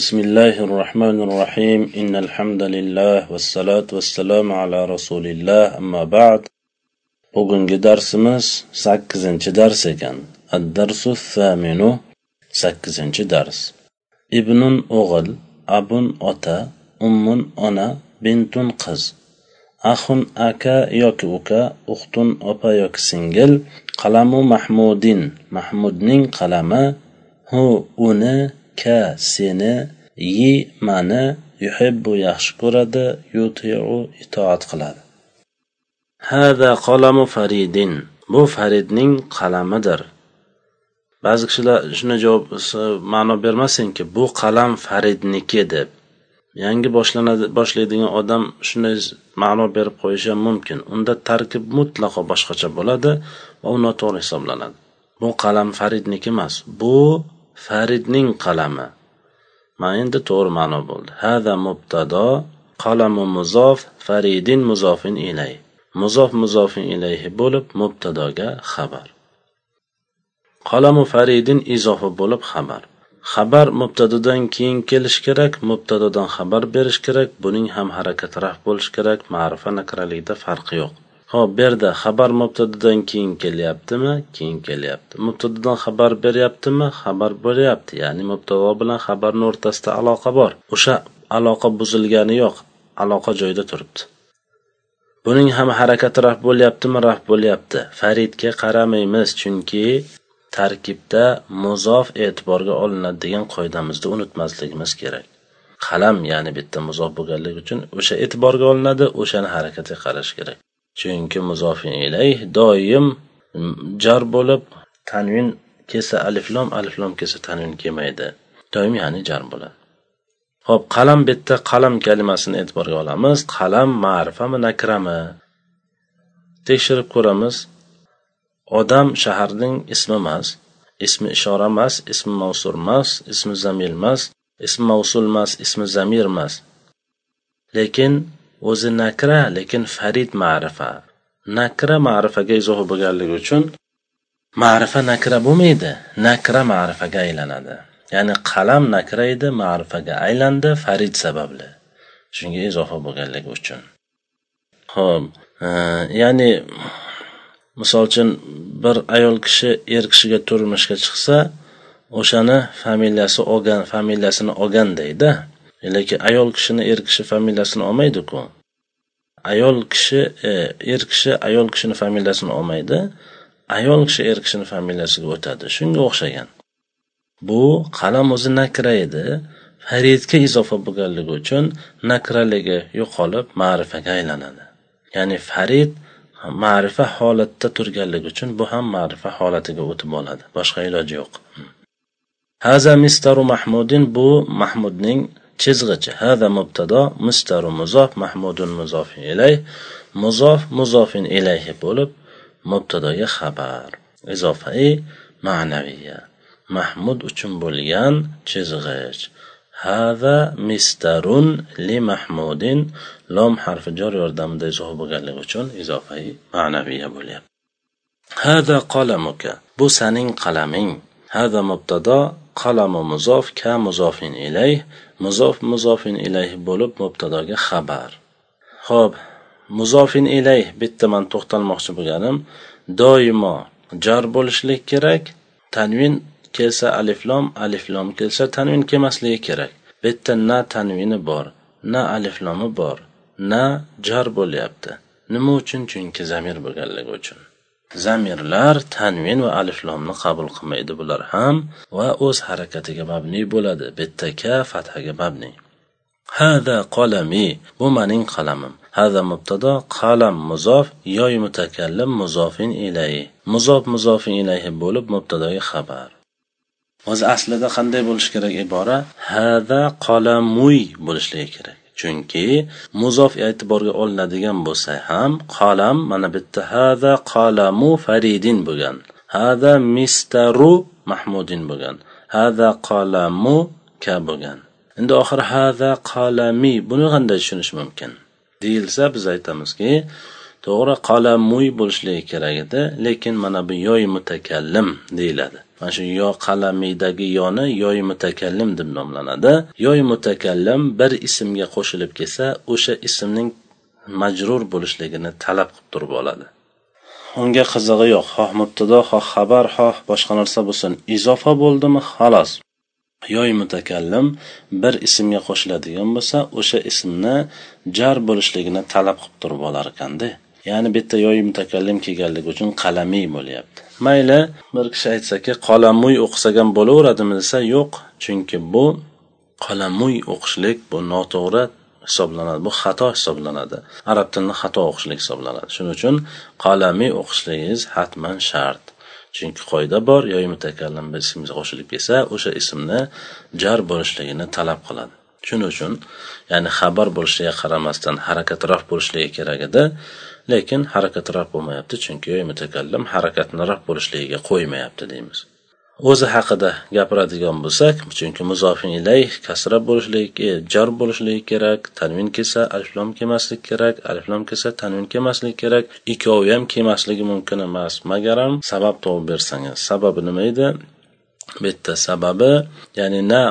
بسم الله الرحمن الرحيم إن الحمد لله والصلاة والسلام على رسول الله أما بعد bugungi darsimiz sakkizinchi dars ekan addarsu thaminu sakkizinchi dars ibnun o'g'il abun ota ummun ona bintun qiz axun aka yoki uka uxtun opa yoki singil qalamu mahmudin mahmudning qalami hu uni ka seni yi mani yuhibbu yaxshi ko'radi yutiu itoat qiladi. Hada qalamu faridin. Bu faridning qalamidir. Ba'zi kishilar shuni javob ma'no bermasinki bu qalam faridniki deb. Yangi boshlanadi boshlaydigan odam shunday ma'no berib qo'yishi ham mumkin. Unda tarkib mutlaqo boshqacha bo'ladi va u noto'g'ri hisoblanadi. Bu qalam faridniki emas. Bu faridning qalami. Mana endi to'g'ri ma'no bo'ldi. Hada mubtado qalamu muzof faridin muzofin ilay. Muzof muzofin ilayhi bo'lib mubtadoga xabar. Qalamu faridin izofi bo'lib xabar. Xabar mubtadodan keyin kelishi kerak mubtadodan xabar berish kerak buning ham harakati raf bo'lishi kerak ma'rifa nakralikda farqi yo'q. Ho'p bu yerda xabar mubtadodan keyin kelyaptimi? Keyin kelyapti. Mubtadodan xabar beryaptimi? Xabar beryapti. Ya'ni mubtado bilan xabarni o'rtasida aloqa bor. O'sha aloqa buzilgani yo'q. Aloqa joyida turibdi. Buning ham harakati raf bo'lyaptimi? Raf bo'lyapti. Faridga qaramaymiz chunki tarkibda muzof e'tiborga olinadi degan qoidamizni unutmasligimiz kerak. Qalam ya'ni bitta muzof bo'lganligi uchun o'sha e'tiborga olinadi o'shani harakatiga qarash kerak. Chunki muzofin ilayh doim jar bo'lib tanvin kelsa aliflom aliflom kelsa tanvin kelmaydi. Doim ya'ni jar bo'ladi. Ho'p qalam bitta qalam kalimasini e'tiborga olamiz. Qalam ma'rifami nakrami? Tekshirib ko'ramiz. Odam shaharning ismi emas ismi ishora emas ismi mavsul emas ismi zamir emas ismi mavsul emas ismi zamir emas. Lekin o'zi nakra lekin farid ma'rifa. Nakra ma'rifaga izofa bo'lganligi uchun ma'rifa nakra bo'lmaydi nakra ma'rifaga aylanadi. Ya'ni qalam nakra edi ma'rifaga aylandi farid sababli. Shunga izofa bo'lganligi uchun. Ho'p e, ya'ni misol uchun bir ayol kishi er kishiga turmushga chiqsa o'shani familiyasi olgan familiyasini olgan deydi. Lekin ayol kishini er kishi familiyasini olmaydiku. Ayol kishi e, er kishi ayol kishini familiyasini olmaydi. Ayol kishi er kishini familiyasiga o'tadi. Shunga o'xshagan. Bu qalam o'zi nakra edi. Faridga izofa bo'lganligi uchun nakraligi yo'qolib ma'rifaga aylanadi. Ya'ni farid ma'rifa holatda turganligi uchun bu ham ma'rifa holatiga o'tib oladi. Boshqa iloji yo'q. Haza mistaru mahmudin bu mahmudning chizg'ichi. Hada mubtado mistaru muzof mahmudun muzofin ilayh muzof muzofin ilayhi bo'lib mubtadoga xabar. Izofai ma'naviya mahmud uchun bo'lgan chizg'ich. Hada mistarun li mahmudin. Lom harfi jor yordamida izoh bo'lganligi uchun izofai ma'naviya bo'lyapti. Hada qalamuka. Bu saning qalaming. Hada mubtado qalamu muzof ka muzofin ilayh muzof muzofin ilayh bo'lib mubtadoga xabar. Ho'p muzofin ilayh bitta man to'xtalmoqchi bo'lganim doimo jar bo'lishlik kerak tanvin kelsa aliflom aliflom kelsa tanvin kelmasligi kerak. Bu yerda na tanvini bor na aliflomi bor na jar bo'lyapti. Nima uchun? Chunki zamir bo'lganligi uchun. Zamirlar tanvin va aliflomni qabul qilmaydi bular ham va o'z harakatiga mabniy bo'ladi. Bitta ka fathaga mabniy. Hada qalami bu mening qalamim. Hada mubtado qalam muzof yoy mutakallim muzofin ilayhi. Muzof muzofin ilayhi bo'lib mubtadoga xabar. O'zi aslida qanday bo'lishi kerak? Ibora hada qalamuy bo'lishligi kerak. Chunki muzof e'tiborga olinadigan bo'lsa ham qalam mana bitta hada qalamu faridin bo'lgan. Hada mistaru mahmudin bo'lgan. Hada qalamu ka bo'lgan. Endi oxiri hada qalami buni qanday tushunish mumkin? Deyilsa biz aytamizki to'g'ri qalamuy bo'lishligi kerak edi lekin mana bu yoy mutakallim deyiladi. Mana shu yo qalamiydagi yoni yoy mutakallim deb nomlanadi. Yoy mutakallim bir ismga qo'shilib kelsa o'sha ismning majrur bo'lishligini talab qilib turib oladi. Unga qizig'i yo'q xoh mubtado xoh xabar xoh boshqa narsa bo'lsin. Izofa bo'ldimi? Xolos yoy mutakallim bir ismga qo'shiladigan bo'lsa o'sha ismni jar bo'lishligini talab qilib turib olar ekanda ya'ni bu yerda mutakallim kelganligi uchun qalamiy bo'lyapti mayli bir kishi aytsaki qalamuy o'qisak ham bo'laveradimi desa yo'q chunki bu qalamuy o'qishlik bu noto'g'ri hisoblanadi bu xato hisoblanadi. Arab tilini xato o'qishlik hisoblanadi. Shuning uchun qalamiy o'qishligingiz hatman shart. Chunki qoida bor yoyi mutakallim bir ismga qo'shilib kelsa o'sha ismni jar bo'lishligini talab qiladi. Shuning uchun ya'ni xabar bo'lishiga qaramasdan harakatroq bo'lishligi kerak edi. Lekin harakatroq bo'lmayapti chunki mutakallim mutakallim harakatliroq bo'lishligiga qo'ymayapti deymiz. O'zi haqida gapiradigan bo'lsak chunki muzofin ilay kasra bo'lishligi e, jar bo'lishligi kerak tanvin kelsa aliflom kelmaslik kerak aliflom kelsa tanvin kelmaslik kerak ikkovi ham kelmasligi mumkin emas. Magaram sabab topib bersangiz sababi nima edi? Bu yerda sababi ya'ni na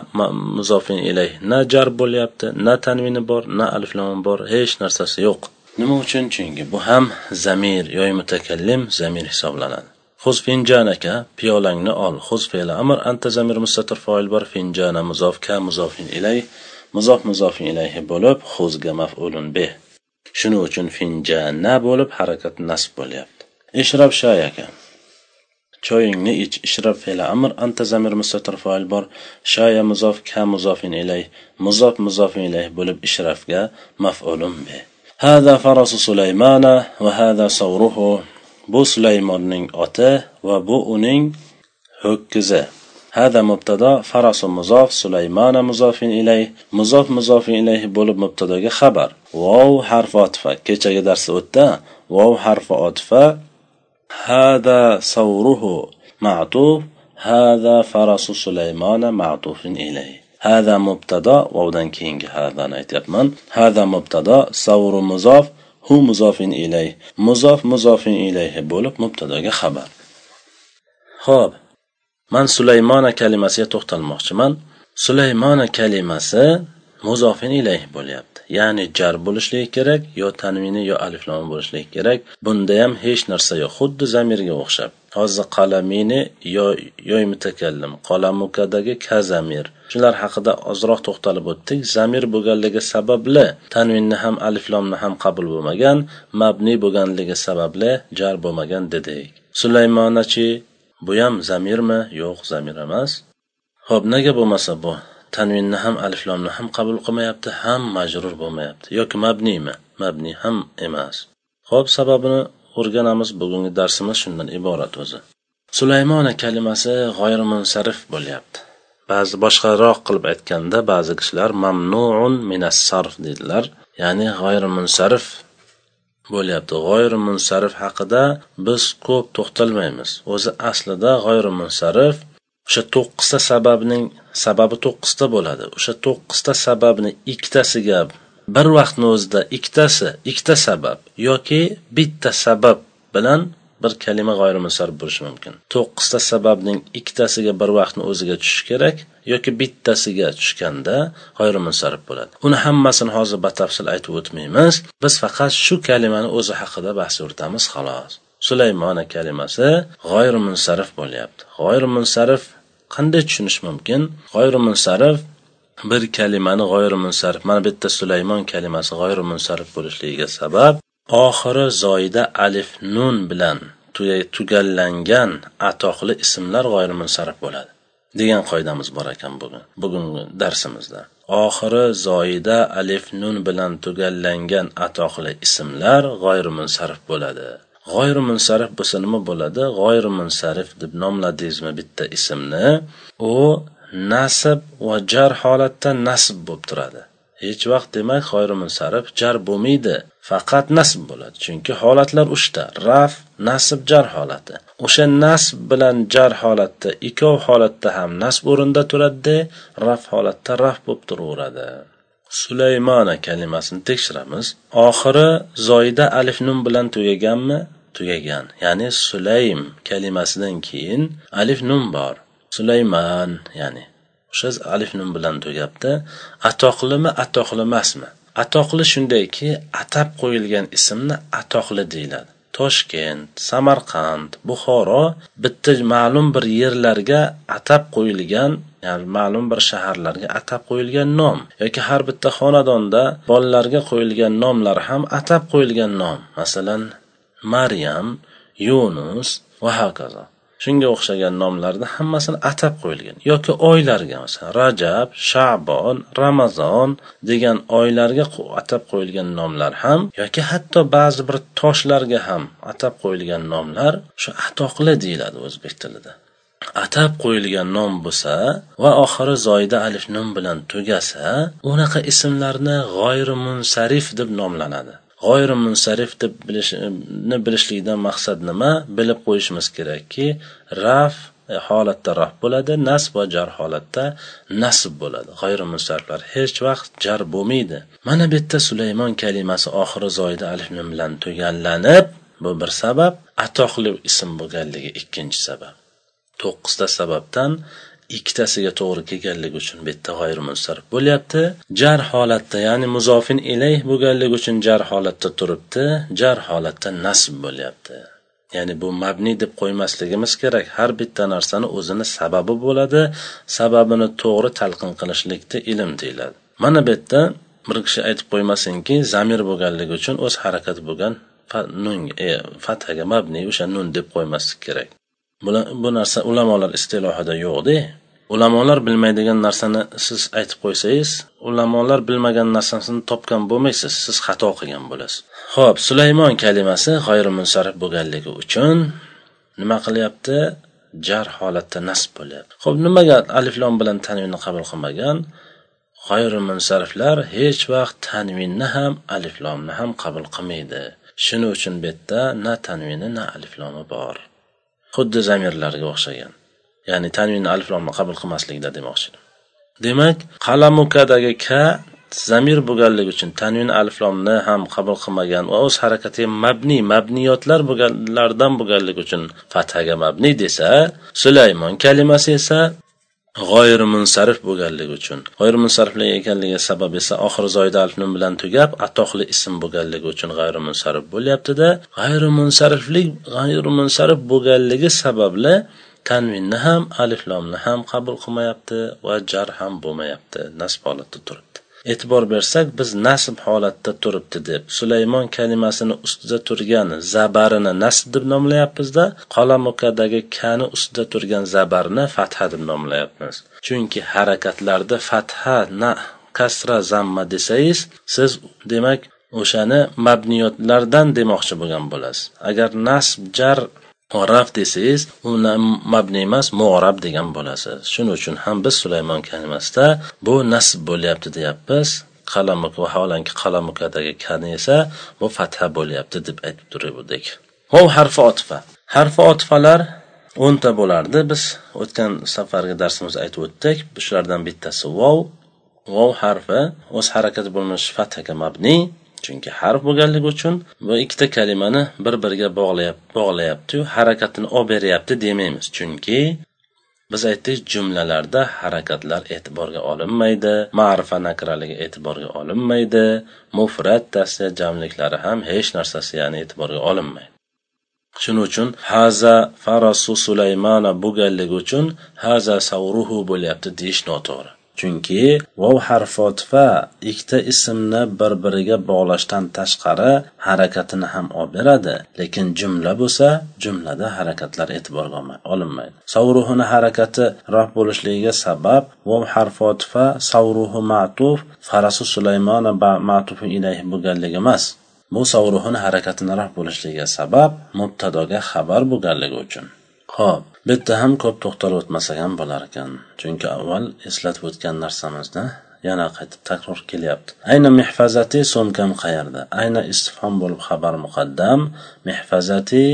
muzofin ilay na jar bo'lyapti na tanvini bor na aliflomi bor hech narsasi yo'q. Nima uchun? Chunki bu ham zamir yoy mutakallim zamir hisoblanadi. Xuz finjanaka piyolangni ol. Xuz fe'li amr anta zamir mustatir foil bor. Finjana muzof ka muzofin ilay. Muzof muzofin ilayhi bo'lib xuzga maf'ulun bih shuning uchun finjana bo'lib harakat nasb bo'lyapti. Ishrab shayaka choyingni ich ishrab fe'li amr anta zamir mustatir foil bor. Shaya muzof ka muzofin ilay. Muzof muzofin ilayh bo'lib ishrafga maf'ulun bih هذا فرس سليمان وهذا hada بو bu sulaymonning oti va bu uning ho'kizi. Hada mubtado farasu muzof sulaymana muzofin ilayh muzof muzofin ilayh bo'lib mubtadoga xabar. Vov harfi otifa. Kechagi darsda o'tdi. Vov harfi otifa. Hada savruhu ma'tuf. Hada farasu sulaymana ma'tufin hada mubtado vovdan keyingi hadani aytyapman. Hada mubtado savru muzof hu muzofin ilay. Muzof muzofin ilayhi bo'lib mubtadoga xabar. Ho'p man sulaymona kalimasiga to'xtalmoqchiman. Sulaymona kalimasi muzofin ilayhi bo'lyapti. Ya'ni jar bo'lishligi kerak yo tanvini yo aliflama bo'lishligi kerak. Bunda ham hech narsa yo'q. Xuddi zamirga o'xshab. Hozir qalamini yo yoy mutakallim qalamukadagi kazamir. Shular haqida ozroq to'xtalib o'tdik. Zamir bo'lganligi sababli tanvinni ham aliflomni ham qabul bo'lmagan mabni bo'lganligi sababli jar bo'lmagan dedik. Sulaymonachi bu ham zamirmi? Yo'q zamir emas. Ho'p nega bo'lmasa bu? Tanvinni ham aliflomni ham qabul qilmayapti ham majrur bo'lmayapti. Yoki mabniymi? Mabni ham emas. Ho'p sababini o'rganamiz bugungi darsimiz shundan iborat o'zi. Sulaymona kalimasi g'oyirmunsarif bo'lyapti. Ba'zi boshqaroq qilib aytganda ba'zi kishilar mamnuun minas sarf deydilar ya'ni g'oyirmunsarif bo'lyapti. G'oyirmunsarif haqida biz ko'p to'xtalmaymiz. O'zi aslida g'oyirmunsarif o'sha to'qqizta sababning sababi to'qqizta bo'ladi. O'sha to'qqizta sababni ikkitasiga bir vaqtni o'zida ikkitasi ikkita sabab yoki bitta sabab bilan bir kalima g'oyrimunsarif bo'lishi mumkin. To'qqizta sababning ikkitasiga bir vaqtni o'ziga tushishi kerak yoki bittasiga tushganda g'oyrimunsarif bo'ladi. Uni hammasini hozir batafsil aytib o'tmaymiz. Biz faqat shu kalimani o'zi haqida bahs yuritamiz xolos. Sulaymona kalimasi g'oyrimunsarif bo'lyapti. G'oyrimunsarif qanday tushunish mumkin? G'oyrimunsarif bir kalimani g'oyrimunsarif mana bu yerda sulaymon kalimasi g'oyrimunsarif bo'lishligiga sabab oxiri zoida alif nun bilan tugallangan atoqli ismlar g'oyrimunsarif bo'ladi degan qoidamiz bor ekan bugun bugungi darsimizda. Oxiri zoida alif nun bilan tugallangan atoqli ismlar g'oyrimunsarif bo'ladi. G'oyrimunsarif bo'lsa nima bo'ladi? G'oyrimunsarif deb nomladingizmi bitta ismni? U nasb va jar holatda nasb bo'lib turadi. Hech vaqt demak g'oyrimunsarif jar bo'lmaydi faqat nasb bo'ladi. Chunki holatlar uchta raf nasb jar holati. O'sha nasb bilan jar holatda ikkov holatda ham nasb o'rinda turadida raf holatda raf bo'lib turaveradi. Sulaymona kalimasini tekshiramiz. Oxiri zoyida alif nun bilan tugaganmi? Tugagan. Ya'ni sulaym kalimasidan keyin alif nun bor. Sulayman ya'ni o'sha alif nun bilan tugabdi atoqlimi atoqli emasmi atoqli shundayki atab qo'yilgan ismni atoqli deyiladi. Toshkent samarqand buxoro bitta ma'lum bir yerlarga atab qo'yilgan ya'ni ma'lum bir shaharlarga atab qo'yilgan nom yoki har bitta xonadonda bolalarga qo'yilgan nomlar ham atab qo'yilgan nom. Masalan maryam yunus va hokazo. Shunga o'xshagan nomlarni hammasini atab qo'yilgan. Yoki oylarga masalan rajab shabon ramazon degan oylarga atab qo'yilgan nomlar ham yoki hatto ba'zi bir toshlarga ham atab qo'yilgan nomlar shu atoqli deyiladi o'zbek tilida. Atab qo'yilgan nom bo'lsa va oxiri zoyida alif nun bilan tugasa unaqa ismlarni g'oyri munsarif deb nomlanadi. G'oyri munsarif deb bilishni bilishlikdan maqsad nima? Bilib qo'yishimiz kerakki raf e, holatda raf bo'ladi nasb va jar holatda nasb bo'ladi. G'ayri munsariflar hech vaqt jar bo'lmaydi. Mana bu yerda sulaymon kalimasi oxiri zoyida alif bilan tugallanib bu bir sabab. Atoqli ism bo'lganligi ikkinchi sabab. To'qqizta sababdan ikkitasiga to'g'ri kelganligi uchun bu yerda g'oyrimunsarif bo'lyapti. Jar holatda ya'ni muzofin ilayh bo'lganligi uchun jar holatda turibdi jar holatda nasb bo'lyapti. Ya'ni bu mabni deb qo'ymasligimiz kerak. Har bitta narsani o'zini sababi bo'ladi sababini to'g'ri talqin qilishlikda ilm deyiladi. Mana bu yerda bir kishi aytib qo'ymasinki zamir bo'lganligi uchun o'z harakati bo'lgan nun e, fathaga mabni o'sha nun deb qo'ymaslik kerak. Bu narsa ulamolar istilohida yo'qda ulamolar bilmaydigan narsani siz aytib qo'ysangiz ulamolar bilmagan narsasini topgan bo'lmaysiz siz xato qilgan bo'lasiz. Ho'p sulaymon kalimasi g'oyrimunsarif bo'lganligi uchun nima qilyapti? Jar holatda nasb bo'lyapti. Ho'p nimaga aliflom bilan tanvinni qabul qilmagan? G'oyrimunsariflar hech vaqt tanvinni ham aliflomni ham qabul qilmaydi. Shuning uchun bu yerda na tanvini na aliflomi bor. Xuddi zamirlarga o'xshagan. Ya'ni tanvin aliflomni qabul qilmaslikda demoqchi demak qalamukadagi ka zamir bo'lganligi uchun tanvin aliflomni ham qabul qilmagan va o'z harakati mabniy mabniyotlar bo'lganlardan bo'lganligi uchun fathaga mabniy desa sulaymon kalimasi esa g'oyrimunsarif bo'lganligi uchun. G'oyri ekanligi sabab esa oxiri zoyda alif nun bilan tugab atoqli ism bo'lganligi uchun g'ayrimunsarif bo'lyaptida. G'ayrimunsariflik g'ayrimunsarif bo'lganligi sababli tanvinni ham aliflomni ham qabul qilmayapti va jar ham bo'lmayapti. Nasb holatda turibdi. E'tibor bersak biz nasb holatda turibdi deb sulaymon kalimasini ustida turgan zabarini nasb deb nomlayapmizda qolamukadagi kani ustida turgan zabarni fatha deb nomlayapmiz. Chunki harakatlarda fatha na kasra zamma desangiz siz demak o'shani mabniyotlardan demoqchi bo'lgan bo'lasiz. Agar nasb jar raf desangiz uni mabni emas muarab degan bo'lasiz. Shuning uchun ham biz sulaymon kalimasida bu nasb bo'lyapti deyapmiz. Qalamuk vaholanki qalamukadagi kani esa bu fatha bo'lyapti deb aytib turgandik hov harfi otfa. Harfi otfalar o'nta bo'lardi. Biz o'tgan safargi darsimizda aytib o'tdik. Shulardan bittasi vov. Vov harfi o'z harakati bo'lmish fathaga mabni. Chunki harf bo'lganligi uchun bu ikkita kalimani bir biriga bog'layaptiyu harakatini olib beryapti demaymiz. Chunki biz aytdik jumlalarda harakatlar e'tiborga olinmaydi ma'rifa nakraligi e'tiborga olinmaydi mufrat tasya jamliklari ham hech narsasi ya'ni e'tiborga olinmaydi. Shuning uchun haza farasu sulaymana bo'lganligi uchun haza savruhu bo'lyapti deyish noto'g'ri. Chunki vov harfotifa ikkita ismni bir biriga bog'lashdan tashqari harakatini ham olib beradi. Lekin jumla bo'lsa jumlada harakatlar e'tiborga olinmaydi. Savruhini harakati roh bo'lishligiga sabab vov harfotifa savruhi ma'tuf farasu sulaymona ma'tufu ilayhi bo'lganligi emas. Bu savruhini harakatini roh bo'lishligiga sabab mubtadoga xabar bo'lganligi uchun. Ho'p bu yerda ham ko'p to'xtalib o'tmasak ham bo'lar ekan. Chunki avval eslatib o'tgan narsamizni yana qaytib takror kelyapti. Ayna mehfazati so'mkam qayerda? Ayna istifhom bo'lib xabar muqaddam mehfazati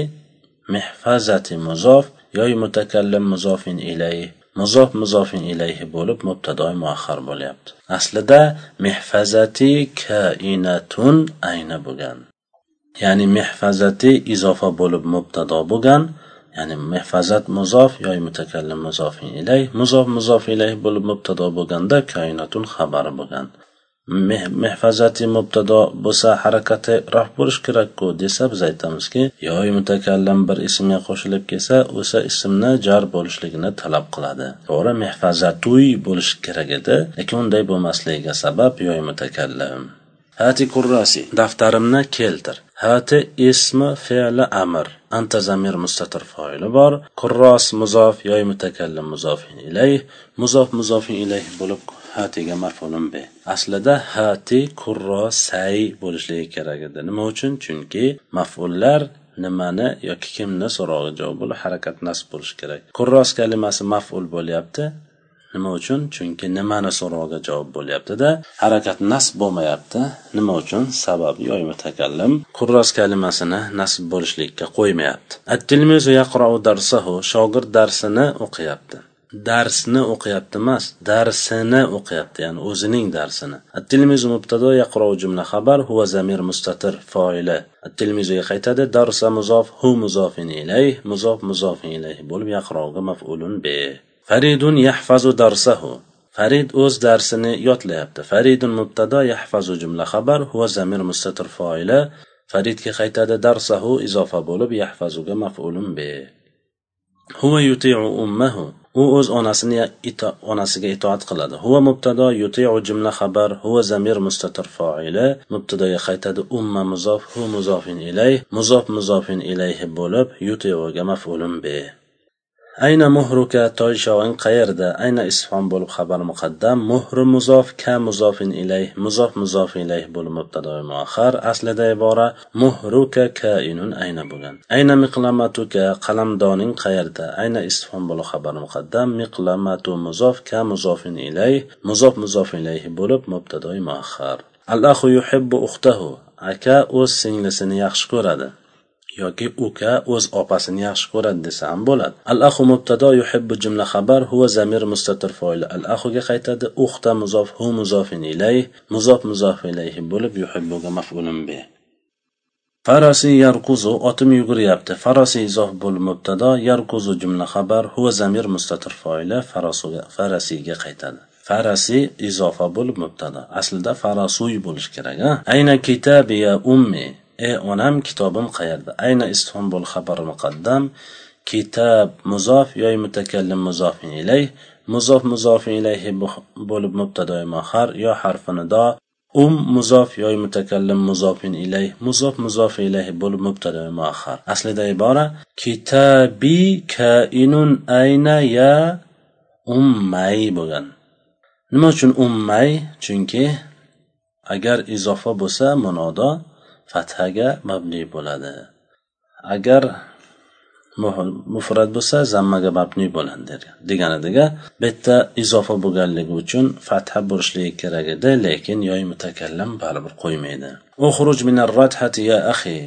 mehfazati muzof yoy mutakallim muzofin ilayhi muzof muzofin ilayhi bo'lib mubtadoi muahhar bo'lyapti. Aslida mehfazati kainatun ayna bo'lgan. Ya'ni mehfazati izofa bo'lib mubtado bo'lgan ya'ni mehfazat muzof yoy mutakallim muzof ilay. Muzof muzof ilayh bo'lib mubtado bo'lganda koinatun xabari bo'lgan. Mehfazati mubtado bo'lsa harakati raf bo'lishi kerakku desa biz aytamizki yoy mutakallim bir ismga qo'shilib kelsa o'sha ismni jar bo'lishligini talab qiladi. To'g'ri mehfazatuy bo'lishi kerak edi lekin unday bo'lmasligiga sabab yoy mutakallim. Hati kurrasi daftarimni keltir. Hati ismi fe'li amr. Anta zamir mustatir foili bor. Kurros muzof yoy mutakallim muzofin ilayh muzof muzofin ilayh bo'lib hatiga mafulun be. Aslida hati kurro say bo'lishligi kerak edi. Nima uchun? Chunki mafullar nimani yoki kimni so'rog'i javob bo'lib harakat nasb bo'lishi kerak. Kurros kalimasi maful bo'lyapti. Nima uchun? Chunki nimani so'rog'iga javob bo'lyaptida harakat nasb bo'lmayapti. Nima uchun? Sabab yoy mutakallim kurras kalimasini nasb bo'lishlikka qo'ymayapti. Shogird darsini o'qiyapti. Darsni o'qiyapti emas darsini o'qiyapti ya'ni o'zining darsini. Attilmizu mubtado yaqrov jumla xabar huva zamir mustatir foili. Attilmizuga qaytadi darsa muzof hu muzofin ilayh muzof muzofin ilayh bo'lib yaqrovga maf'ulun be. Faridun yahfazu darsahu. Farid o'z darsini yodlayapti faridun mubtado yahfazu jumla xabar huva zamir mustatir foila. Faridga qaytadi darsahu izofa bo'lib yahfazuga maf'ulun be. Huva yutiu ummahu. U o'z onasini ito, onasiga itoat qiladi. Huva mubtado yutiu jumla xabar huva zamir mustatir foila. Mubtadoga qaytadi umma muzof hu muzofin ilayh muzof muzofin ilayhi bo'lib yutiuga maf'ulun be. Ayna muhruka toyshoving qayerda? Ayna isfon bo'lib xabar muqaddam. Muhri muzof ka muzofin ilayh muzof muzof ilayh bo'lib mubtado muaxar aslida ibora muhruka kainun ayna bo'lgan. Ayna miqlamatuka qalamdoning qayerda? Ayna isfon bo'lib xabar muqaddam. Miqlamatu muzof ka muzofin ilayh muzof muzof ilayh bo'lib mubtado muaxar al axu yuhibbu uxtahu. Aka o'z singlisini yaxshi ko'radi. Yoki uka o'z opasini yaxshi ko'radi desa ham bo'ladi. Al axu mubtado yuhibbu jumla xabar huva zamir mustatir foil. Al ahuga qaytadi uxta muzof hu muzofin ilay muzof muzof ilayhi bo'lib yuhibbuga maf'ulun bi farasi yarquzu otim yuguryapti farasi izof bo'lib mubtado yarquzu jumla xabar huva zamir mustatir foili farasuga farasiyga qaytadi. Farasi izofa bo'lib mubtado. Aslida farasuy bo'lishi kerak a ayna kitabiya ummi ey onam kitobim qayerda? Ayna istifhom bo'l xabar muqaddam. Kitob muzof yoy mutakallim muzofin ilay. Muzof muzofin ilayhi bo'lib mubtadoi mahar yo harfi nido um muzof yoy mutakallim muzofin ilay. Muzof muzofin ilayhi bo'lib mubtadoi muahhar aslida ibora kitabi kainun ayna ya ummay bo'lgan. Nima uchun ummay? Chunki agar izofa bo'lsa munodo. Fathaga mabni bo'ladi. Agar mufrat bo'lsa zammaga mabni bo'ladi deganidiga bu yerda izofa bo'lganligi uchun fatha bo'lishligi kerak edi lekin yoy mutakallim baribir qo'ymaydi. Uxruj minar rathati ya axi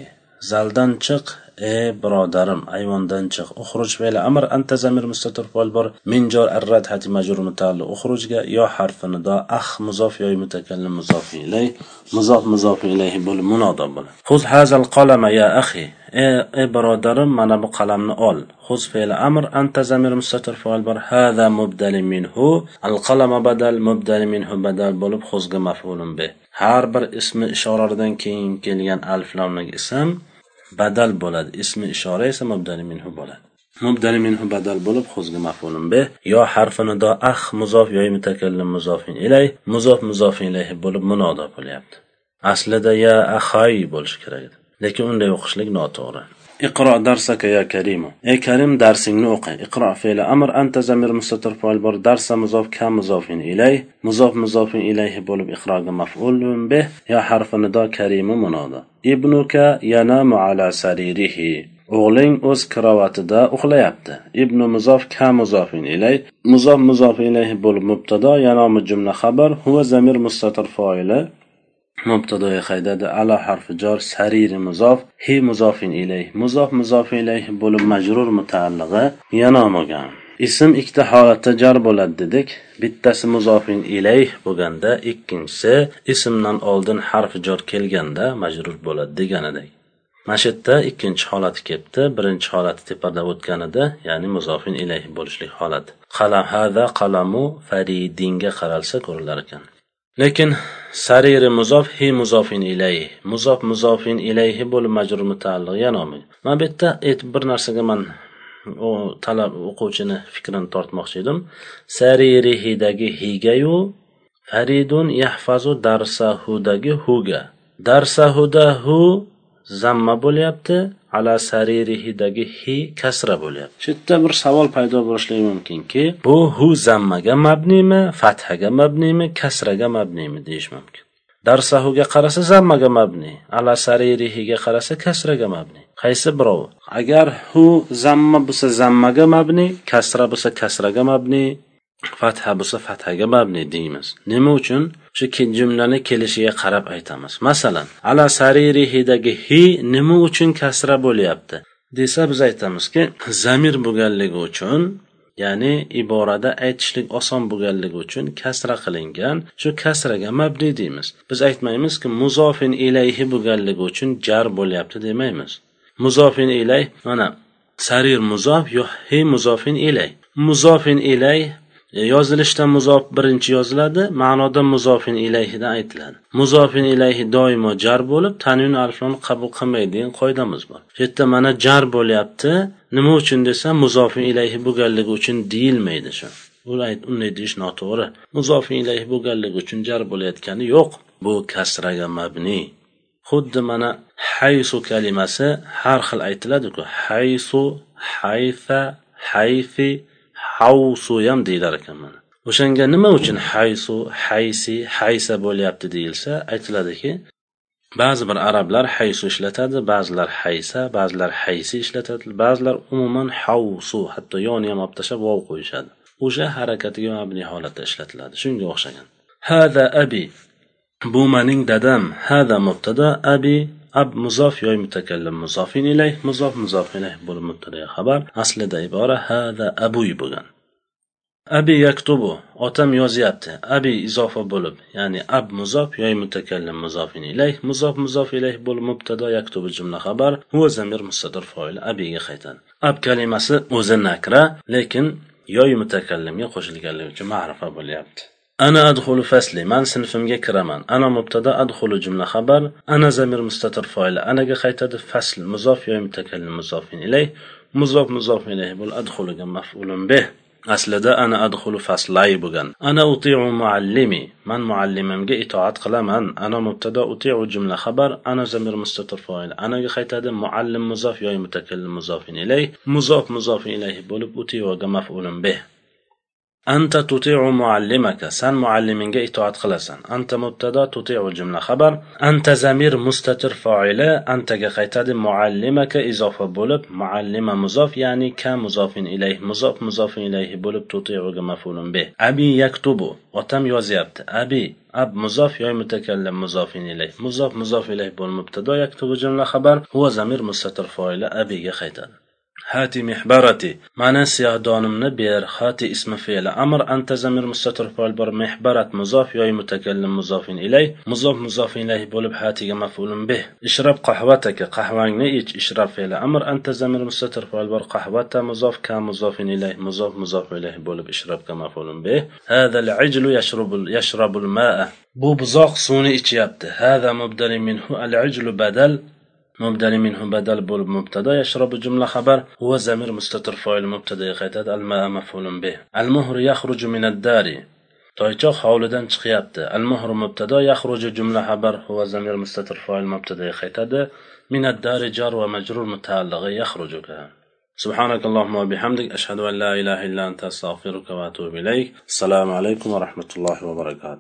zaldan chiq ey birodarim ayvondan chiq. Uxruj fe'li amr anta zamir mustatir fol bor. Min jor arrad hati majrur mutaalli uxrujga yo harfi nido ax ah, muzof yoy mutakallim muzof ilay. Muzof muzof ilayhi bo'lib munodo bo'ladi xuz hazal qalama ya axi ey e, birodarim mana bu qalamni ol. Xuz fe'li amr anta zamir mustatir fol bor. Hada mubdali minhu. Al qalama badal mubdali minhu badal bo'lib xuzga maf'ulun bi har bir ismi ishoradan keyin kelgan aliflamlik ism. Badal bo'ladi. Ismi ishora esa mubdani minhu bo'ladi. Mubdani minhu badal bo'lib xuzga maf'ulun be. Yo harfi nido ah muzof yo mutakallim muzofin ilay. Muzof muzofin ilayhi bo'lib munodo bo'lyapti. Aslida ya axay bo'lishi kerak edi. Lekin unday o'qishlik noto'g'ri. اقرأ درسك يا كريم اي كريم درسك نوقع اقرأ فعل امر انت زمير مستتر فاعل بر درس مضاف كمضاف اليه مضاف مضاف اليه بولب اخراج مفعول به يا حرف نداء كريم منادى ابنك ينام على سريره o'g'ling o'z karovatida uxlayapti ibnu muzof ka muzofin ilay muzof muzof ilayhi bo'lib mubtado yanomi jumla xabar huva zamir mustatir foili مبتدا خیدد علا حرف جار سریر مضاف هی مضاف الیه مضاف مضاف الیه بول مجرور متعلقه ینام گم ism ikkita holatda jar bo'ladi dedik bittasi muzofin ilayh bo'lganda ikkinchisi ismdan oldin harfi jor kelganda majrur bo'ladi degan edik mana shu yerda ikkinchi holati kelibdi birinchi holati tepada o'tgan edi ya'ni muzofin ilayh bo'lishlik holati qalam hada qalamu faridinga qaralsa ko'rilar ekan Lekin sariri muzof hi muzofin ilayhi muzof muzofin ilayhi bo'lib majrur mutaalliq yana olmaydi mana bu yerda bir narsaga man u talab o'quvchini fikrini tortmoqchi edim. Saririhidagi higayu faridun yahfazu darsahudagi huga darsahuda hu zamma bo'lyapti. Ala saririhidagi hi kasra bo'lyapti. Shu yerda bir savol paydo bo'lishligi mumkinki bu hu zammaga mabniymi fathaga mabniymi kasraga mabniymi deyish mumkin. Darsahuga qarasa zammaga mabni ala saririhiga qarasa kasraga mabni qaysi birovi agar hu zamma bo'lsa zammaga mabni kasra bo'lsa kasraga mabni fatha bo'lsa fathaga mabni deymiz. Nima uchun? Shu jumlani kelishiga qarab aytamiz. Masalan ala saririhidagi hi nima uchun kasra bo'lyapti? Desa biz aytamizki zamir bo'lganligi uchun ya'ni iborada aytishlik oson bo'lganligi uchun kasra qilingan shu kasraga mabni deymiz. Biz aytmaymizki muzofin ilayhi bo'lganligi uchun jar bo'lyapti demaymiz. Muzofin ilay mana sarir muzof yo hi muzofin ilay. Muzofin ilay E, yozilishda muzof birinchi yoziladi ma'noda muzofin ilayhidan aytiladi. Muzofin ilayhi doimo jar bo'lib tanvin alflonni qabul qilmaydigan qoidamiz bor. Bu yerda mana jar bo'lyapti nima uchun desa muzofin ilayhi bo'lganligi uchun deyilmaydi shu. Unday deyish noto'g'ri. Muzofin ilayhi bo'lganligi uchun jar bo'layotgani yo'q. Bu kasraga mabni. Xuddi mana haysu kalimasi har xil aytiladiku. Haysu hayfa hayfi havsu ham deyilar ekan mana. O'shanga nima uchun haysu haysi haysa bo'lyapti deyilsa aytiladiki ba'zi bir arablar haysu ishlatadi ba'zilar haysa ba'zilar haysi ishlatadi ba'zilar umuman havsu hatto yoni ham olib tashlab vov qo'yishadi. O'sha harakatiga mabni holatda ishlatiladi. Shunga o'xshagan. Hada abi bu mening dadam. Hada mubtada abi ab muzof yoy mutakallim muzofin ilayh muzof muzof ilayh bo'lib mubtada xabar. Aslida ibora hada abuy bo'lgan. Abi yaktubu otam yozyapti. Abi izofa bo'lib ya'ni ab muzof yoy mutakallim muzofin ilayh muzof muzof ilayh bo'lib mubtado yaktubu jumla xabar. Huva zamir mustadir foil abiga qaytadi. Ab kalimasi o'zi nakra lekin yoy mutakallimga qo'shilganligi uchun ma'rifa bo'lyapti. Ana adxulu fasli man sinfimga kiraman. Ana mubtada adxulu jumla xabar. Ana zamir mustatir foil anaga qaytadi fasl muzof yoy mutakallim muzofin ilayh muzof muzof ilayh bo'l adxuluga maf'ulun bih aslida ana adxulu faslay bo'lgan. Ana utiu muallimi. Man muallimimga itoat qilaman. Ana mubtada utiu jumla xabar. Ana zamir mustatir foil anaga qaytadi muallim muzof yoy mutakallim muzofin ilayh muzof muzofin ilayh bo'lib utiuga maf'ulun bih Anta tuti'u muallimaka. san muallimingga itoat qilasan. Anta mubtada tuti'u jumla xabar. Anta zamir mustatir foili. Antaga qaytadi muallimaka izofa bo'lib, muallima muzof, ya'ni ka muzofin ilayh, muzof muzofin ilayhi bo'lib tuti'uga maf'ulun bih. Abi yaktubu. Otam yozyapti. Abi ab muzof yoy mutakallim muzofin ilayh muzof muzof ilayh bo'lib mubtado yaktubu jumla xabar huwa zamir mustatir foili abiga qaytadi هاتي محبرتي معنى سياح دانمنا بير هاتي اسم فعل أمر أنت زمير مستتر فعل بر محبرة مضاف يا متكلم مضاف إليه مضاف مضاف إليه بولب هاتي مفعول به. اشرب قهوتك قهواني إيش اشرب فعل أمر أنت زمير مستتر فعل بر قهوته مضاف كمضاف إليه مضاف مضاف إليه بولب اشرب كمفعول به. هذا العجل يشرب يشرب الماء. بو بزاق سوني ichyapti هذا مبدل منه العجل بدل. مبدل منه بدل بول مبتدا يشرب جملة خبر هو زمير مستتر فاعل مبتدا يقيتد الماء مفعول به. المهر يخرج من الدار. toychoq hovlidan chiqyapti al muhru mubtado yaxruju jumla xabar huva zamir mustatir foil mubtadaga qaytadi min ad-dari jar va majrur mutaallig'i سبحانك اللهم وبحمدك أشهد أن لا إله إلا أنت أستغفرك وأتوب إليك. السلام عليكم ورحمة الله وبركاته.